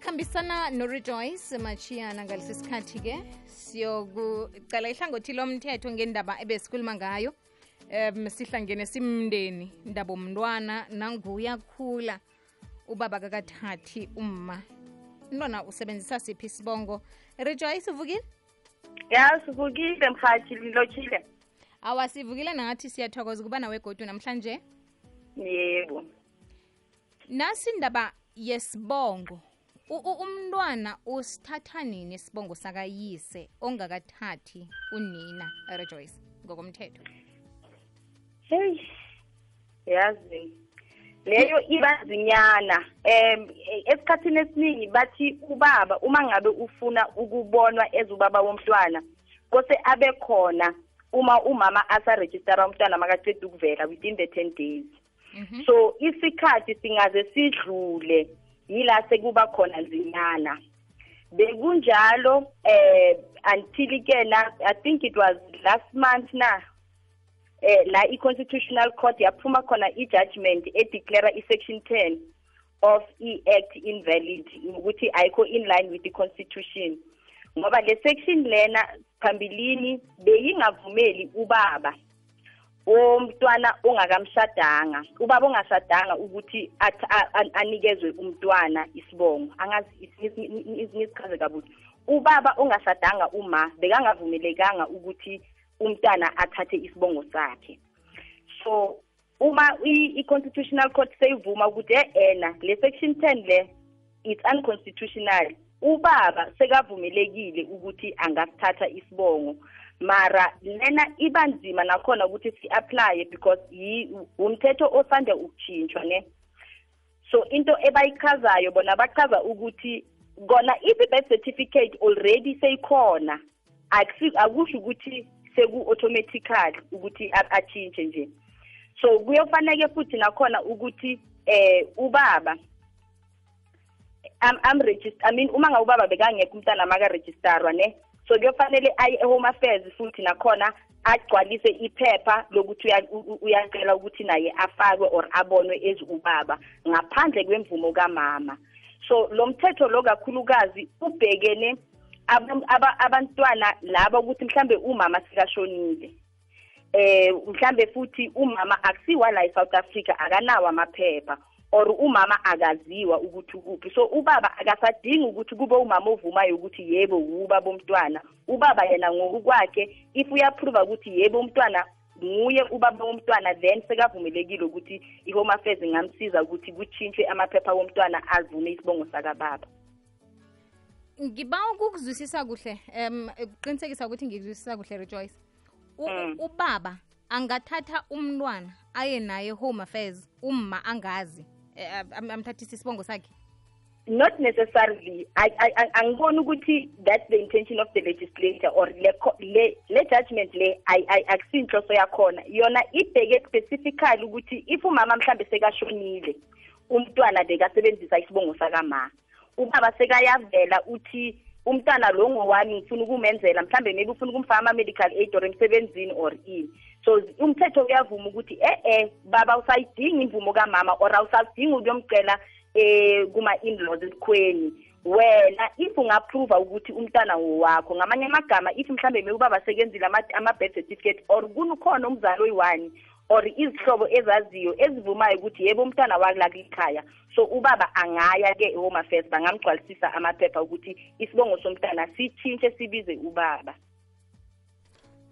sikhambisana norejoyce machiyana ngalesi sikhathi-ke siyokucala ihlangothi lomthetho ngendaba ebesikhuluma ngayo. Um sihlangene simndeni ndaba umntwana nanguyakhula ubaba kakathathi umma. Umntwana usebenzisa siphi isibongo? Rejoice uvukile? Ya sivukile mhathi lilotshile awa sivukile nangathi siyathokoza ukuba nawe godu namhlanje. Yebo. Nasi indaba yesibongo umntwana usithatha nini isibongo sakayise ongakathathi unina rejoyce ngokomthetho? Hey yazi leyo ibazinyana em esikhathini esiningi bathi ubaba uma ngabe ufuna ukubonwa ezubaba womntwana kose abe khona uma umama asarejistara umntwana makaceda ukuvela within the 10 days. Mhm. so isikhathi singaze sidlule. Yila sekuba khona zinyana. Bekunjalo eh until ke na i think it was last month na eh la i-constitutional court yaphuma khona i-judgment edeclare i-section 10 of i-act invalid ukuthi ayikho in line with the constitution. Ngoba le section lena phambilini beyingavumeli ubaba. Omntwana ongakamshadanga ubaba ongashadanga ukuthi anikezwe umntwana isibongo. Angazi ngisichaze kabuthi ubaba ongashadanga uma bekangavumelekanga ukuthi umntwana athathe isibongo sakhe. So uma i-constitutional court seyivuma ukuthi e-ena le section 10 le it's unconstitutional ubaba sekavumelekile ukuthi angasithatha isibongo. Mara lena iba nzima nakhona ukuthi si-applye because umthetho osanda ukutshintshwa ne? So into ebayichazayo bona bachaza ukuthi kona i-birth certificate already seyikhona. Akusho ukuthi seku-automatically ukuthi atshintshe nje. So kuyofaneke futhi nakhona ukuthi eh ubaba am am register i mean uma ngabe ubaba bekangekho umntana makaregistarwa ne so kuyofanele aye e-home affairs futhi nakhona agcwalise iphepha lokuthi uya- u- u- uyacela ukuthi naye afakwe or abonwe as ubaba ngaphandle kwemvumo kamama. So lo mthetho lo kakhulukazi ubhekene aba- aba- abantwana laba ukuthi mhlambe umama sikashonile eh mhlambe futhi umama akusiwa la eSouth Africa akanawo amaphepha. Or umama akaziwa ukuthi ukuphi. So ubaba akasadingi ukuthi kube umama ovumayo ukuthi yebo uba bomntwana ubaba yena ngokwakhe if uyaprova ukuthi yebo umntwana nguye ubaba womntwana then sekavumelekile ukuthi i-home affairs ingamsiza ukuthi kutshintshwe amaphepha womntwana avume isibongo sakababa. Ngiba ukukuzwisisa kuhle um ukuqinisekisa ukuthi ngikuzwisisa kuhle rejoyce U- Mm. ubaba angathatha umntwana aye naye home affairs umma angazi eh, am- amthathise isibongo sakhe? Not necessarily. Angiboni ukuthi that's the intention of the legislator or le le le judgment le akusinhloso yakhona. Yona ibheke specifically ukuthi if umama mhlambe sekashonile umntwana bekasebenzisa isibongo sakama ubaba sekayavela uthi umntwana lo ngowami ngifuna ukumenzela mhlambe maybe ufuna ukumfaka ama-medical aid or emsebenzini or ini so umthetho uyavuma ukuthi e-e baba usayidinga imvumo kamama or awusadingi ukuyomcela eh kuma-in-laws esikhweni. Wena if ungaprova ukuthi umntwana ngowakho ngamanye amagama if mhlambe maybe ubaba sekenzile ama- ama-birth certificate or kukhona umzali oyi-one or izihlobo ezaziyo ezivumayo ukuthi yebo umntwana wakulakikhaya so ubaba angaya-ke e-home affairs bangamgcwalisisa amaphepha ukuthi isibongo somntwana sitshintshe sibize ubaba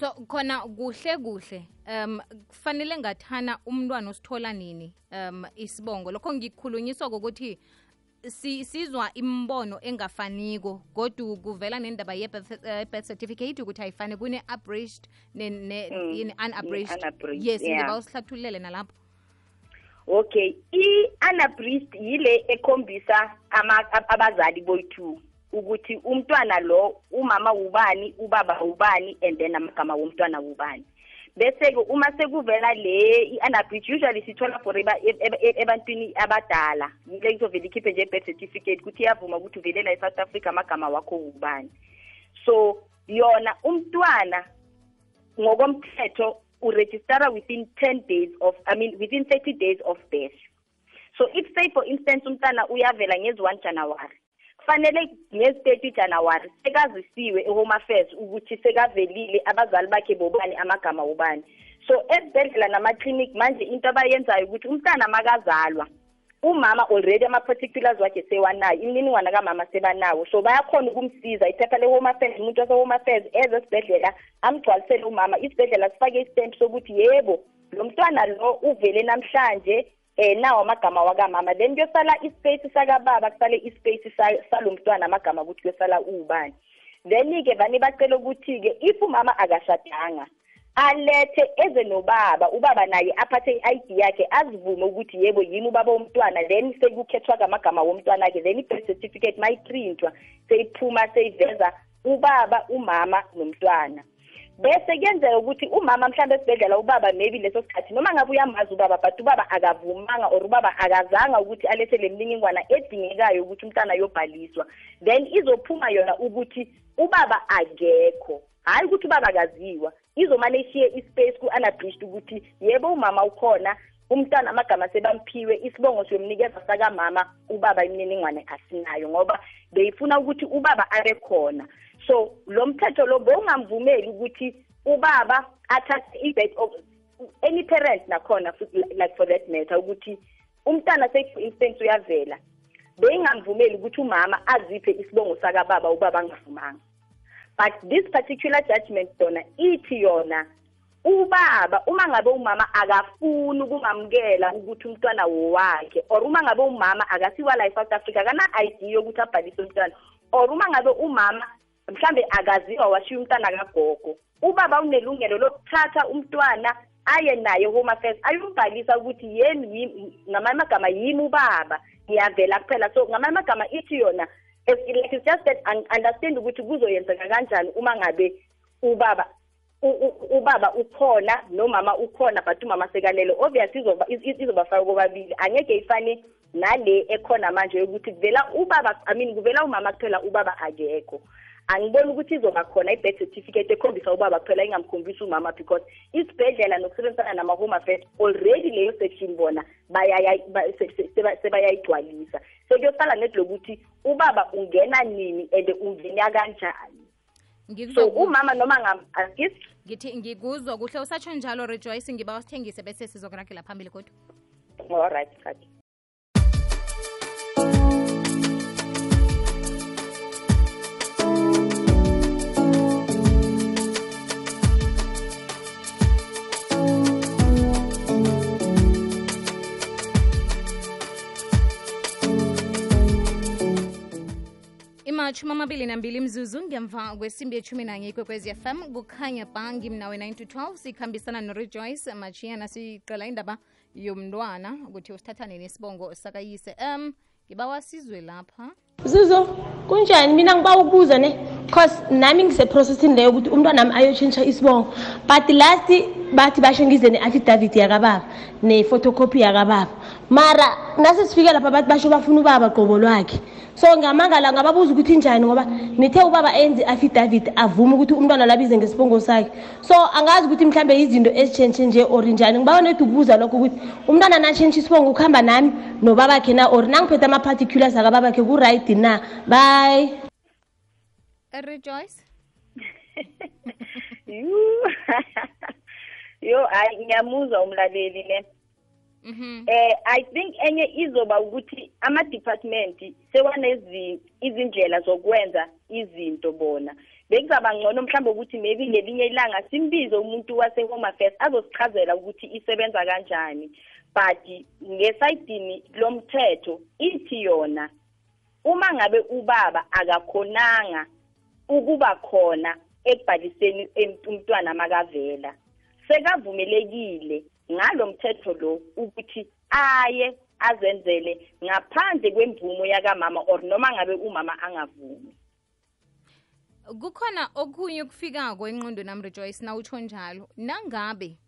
so khona kuhle kuhle. Um kufanele ngathana umntwana osithola nini um isibongo? Lokho ngikukhulunyiswa kokuthi si, sizwa imbono engafaniko kodwa kuvela nendaba ye-birth eh, certificate ukuthi ayifane ne, Mm, yini, unabridged? yes yeah. ngiba usihlathululele nalapho. Okay i-anabrist yile ekhombisa abazali boyi-two ukuthi umntwana lo umama ubani ubaba ubani and then amagama womntwana ubani. Bese-ke uma sekuvela le i-anabridge usually sithola for eba- eb- eb- ebantwini abadala. Yile kuzovela ikhiphe nje i-birth certificate ukuthi iyavuma ukuthi uvelela e-south africa amagama wakho ubani. So yona umntwana ngokomthetho uregistera within 10 days of i mean within 30 days of birth. So if say for instance umntana uyavela ngezi 1 january kufanele ngezi-30 January sekazisiwe eHome Affairs ukuthi sekavelile abazali bakhe bobani amagama wobani. So esibhedlela nama-clinic manje into abayenzayo ukuthi umntana makazalwa umama already ama-particulars wakhe sewanayo imininingwana kamama sebanawo. So bayakhona ukumsiza iphepha le-home affairs umuntu wase-home affairs eze esibhedlela amgcwalisele umama. Isibhedlela sifake istamp sokuthi yebo lo mntwana lo uvele namhlanje eh nawo amagama wakamama. Then kuyosala ispace sakababa kusale ispace salo mntwana amagama ukuthi kuyosala ubani then-ke vane bacela ukuthi-ke if umama akashadanga alethe eze nobaba ubaba naye aphathe i-ID yakhe azivume ukuthi yebo yimi ubaba womntwana. Then sekukhethwa amagama womntwana akhe then i-birth certificate mayiprintwa seyiphuma seyiveza ubaba umama nomntwana. Bese kuyenzeka ukuthi umama mhlawumbe esibhedlela ubaba maybe leso sikhathi noma ngabe uyamazi ubaba but ubaba akavumanga or ubaba akazanga ukuthi alethe le mniningwana edingekayo ukuthi umntana yobhaliswa then izophuma yona ukuthi ubaba akekho. Hayi ukuthi ubaba akaziwa. Izomane ishiye ispace ku-unablished ukuthi yebo umama ukhona umntwana amagama sebamphiwe isibongo siyomnikeza sakamama ubaba imininingwane asinayo ngoba beyifuna ukuthi ubaba abe khona. So lo mthetho lo bowungamvumeli ukuthi ubaba athathe i-birth of any parent nakhona like for that matter ukuthi umntana for instance uyavela beyingamvumeli ukuthi umama aziphe isibongo sakababa ubaba angavumanga. But this particular judgment dona ithi yona ubaba uma ngabe umama akafuni ukumamukela ukuthi umntwana wakhe or uma ngabe umama akasiwa la eSouth Africa kana ID yokuthi abhalise umntwana or uma ngabe umama mhlambe akaziwa washiya umntwana kagogo ubaba unelungelo lokuthatha umntwana aye naye home affairs ayombhalisa ukuthi yemi ngamanye amagama yimi ubaba ngiyavela kuphela. So ngamanye amagama ithi yona like it's just that understand ukuthi kuzoyenzeka kanjani uma ngabe ubaba ubaba ukhona nomama ukhona but umama sekalele obviously izoba izobafaka kobabili angeke ifane nale ekhona manje yokuthi kuvela ubaba i mean kuvela umama kuphela ubaba akekho. Angiboni ukuthi izoba khona i-birth certificate ekhombisa ubaba kuphela ingamkhombisi umama because isibhedlela nokusebenzisana nama-home affairs already leyo section bona sebayayigcwalisa. Sekuyosala nedilokuthi ubaba ungena nini and ungena kanjani so umama noma ngithi ngikuzwa kuhle. Usatsho njalo rejoyce ngiba usithengise bese sizokuragela phambili kodwa all right amachumi amabili nambili mzuzu ngemva kwesimbi yechumi nanye ikwekwezi fm kukhanya bhangi mnawe 9 to 12 sikhambisana norejoyce machiyana siqela indaba yomntwana ukuthi usithatha nini isibongo sakayise. Um ngiba wasizwe lapha. Zuzu kunjani? Mina ngiba ukubuza ne cause nami ngiseprocessini leyo ukuthi umntwana nami ayotshintsha isibongo. But last bathi basho ngize ne-affidavit yakababa ne-photocopy yakababa. Mara nase sifike lapha bathi basho bafuna ubaba qobo lwakhe. So ngamangala ngababuza ukuthi njani ngoba nithe ubaba enze i-affidavit avume ukuthi umntwana labize ngesibongo sakhe. So angazi ukuthi mhlambe izinto ezitshentshe nje or njani. Ngibawa nedi ukubuza lokho ukuthi umntwana natshentshe isibongo ukuhamba nami nobabakhe na or nangiphethe ama-particulars akababakhe ku-right na? Bye. Rejoice yo hayi ngiyamuzwa umlaleli le. Mhm. eh i think enye izoba ukuthi ama department sewanezi izindlela zokwenza izinto bona. Bekuzaba ngcono mhlawumbe ukuthi maybe ngelinye ilanga simbize umuntu wase home affairs azosichazela ukuthi isebenza kanjani. But ngesayidini lomthetho ithi yona uma ngabe ubaba akakhonanga ukuba khona ekubhaliseni umntwana makavela. Sekavumelekile ngalo mthetho lo ukuthi aye azenzele ngaphandle kwemvumo yakamama or noma ngabe umama angavumi. Kukhona okunye ukufika kwenqondo nami rejoice na utsho njalo? Nangabe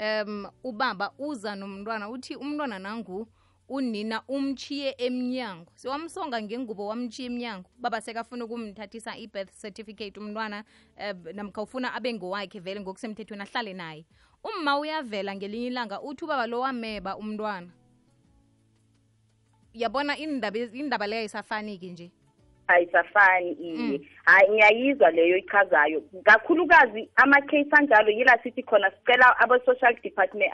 um ubaba uza nomntwana uthi umntwana nangu unina umchiye emnyango. Siwamsonga ngengubo wamchiye emnyango. Baba sekafuna ukumthathisa i-birth certificate umntwana um namkha ufuna abe ngowakhe vele ngokusemthethweni ahlale naye. Umma uyavela ngelinye ilanga uthi ubaba lo wameba umntwana. Yabona indaba indaba leyo isafaniki nje ayisafani iye. Hayi ngiyayizwa leyo ichazayo. Kakhulukazi ama-case anjalo yila sithi khona sicela abo-social department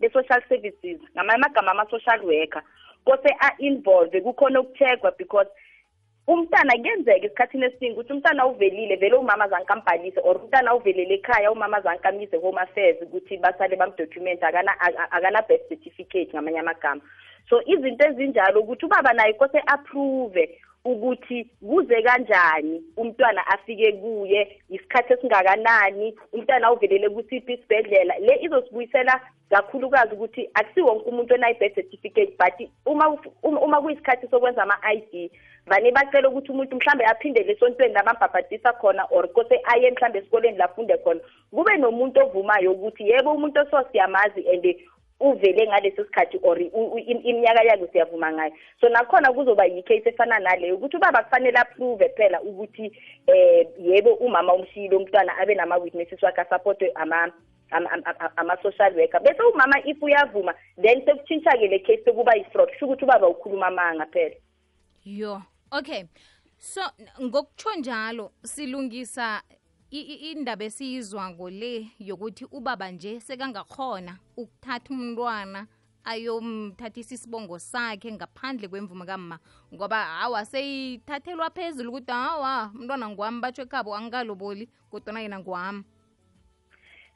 be-social services ngamagama ama-social worker kose a-involve kukhona ukucheckwa because umntana kuyenzeka esikhathini esiningi ukuthi umntana uvelile vele umama zankampanise or umntana uvelele ekhaya umama zankamise home affairs ukuthi basale bamdocument akana-birth certificate ngamanye amagama. So izinto ezinjalo ukuthi ubaba naye kose approve ukuthi kuze kanjani umntwana afike kuye isikhathi esingakanani umntwana uvelele kusiphi isibhedlela. Le izosibuyisela kakhulukazi ukuthi akusi wonke umuntu onayi-birth certificate but uma uma kuyisikhathi sokwenza ama-i d vane bacela ukuthi umuntu mhlambe aphindele esontweni labambhabhadisa khona or kose aye mhlambe esikoleni lafunde khona kube nomuntu ovumayo ukuthi yebo umuntu oso siyamazi and uvele ngaleso sikhathi or iminyaka yakhe siyavuma ngayo. So nakhona kuzoba yi-case efana naleyo ukuthi ubaba kufanele approve phela ukuthi eh yebo umama umshiyile umntwana abe nama-witnesses wakhe asupportwe ama-social worker. Bese umama if uyavuma then sekutshintsha-ke le case sekuba yi-fraud kusho ukuthi ubaba ukhuluma amanga phela. Yo okay. So ngokutsho njalo silungisa indaba esiyizwa ngole yokuthi ubaba nje sekangakhona ukuthatha umntwana ayomthathisa isibongo sakhe ngaphandle kwemvumo kamma. Ngoba hawa seyithathelwa phezulu ukuthi hawa umntwana ngwami batsho ekhabo angikaloboli kodwana yena ngwami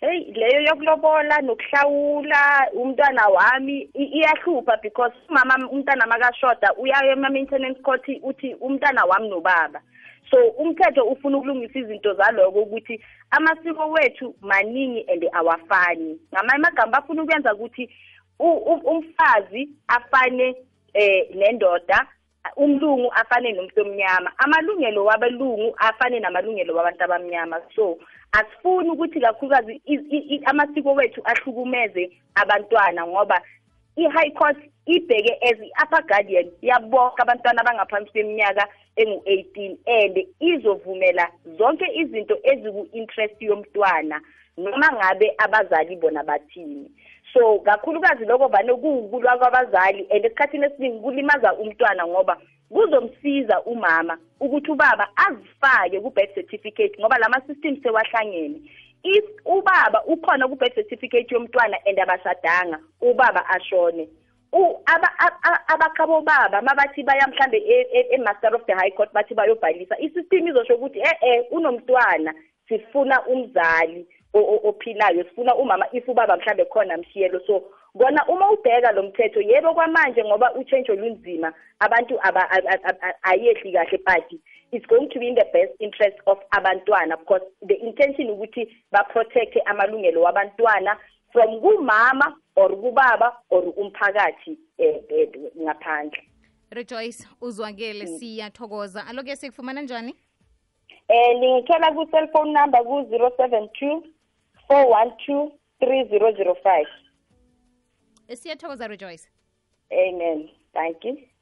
heyi leyo yokulobola nokuhlawula umntwana wami iyahlupha because umama umntana makashoda uyayo ema-maintenance court uthi umntana wami nobaba so umthetho ufuna ukulungisa izinto zaloko ukuthi amasiko wethu maningi and awafani. Ngamanye amagama bafuna ukwenza ukuthi umfazi afane eh nendoda umlungu afane nomuntu omnyama. Amalungelo wabelungu afane namalungelo wabantu abamnyama. So asifuni ukuthi kakhulukazi amasiko wethu ahlukumeze abantwana ngoba i-high court ibheke as i-upper guardian. Yabonke abantwana abangaphansi kweminyaka engu-18 and izovumela zonke izinto eziku-interest yomntwana noma ngabe abazali bona bathini. So kakhulukazi lokho vane kuwukulwa kwabazali and esikhathini esiningi kulimaza umntwana ngoba kuzomsiza umama ukuthi ubaba azifake ku-birth certificate ngoba lama system sewahlangene. If ubaba ukhona ku-birth certificate yomntwana and abashadanga ubaba ashone. Abakhabo baba mabathi baya mhlambe e-master of the high court bathi bayobhalisa isystem izosho ukuthi e-e unomntwana sifuna umzali ophilayo sifuna umama if ubaba mhlambe khona mshiyelo. So kona uma ubheka lo mthetho yebo kwamanje ngoba utshentsho lunzima abantu ayehli kahle but it's going to be in the best interest of abantwana because the intention ukuthi ba-protecte amalungelo wabantwana from kumama or kubaba or umphakathi eh, eh, ngaphandle. Rejoyce uzwakele siyathokoza. Aloke sikufumana njani? Eh ngingithola ku-cellphone number ku-zero seven two four one two three zero zero five. Siyathokoza rejoyce amen. Thank you.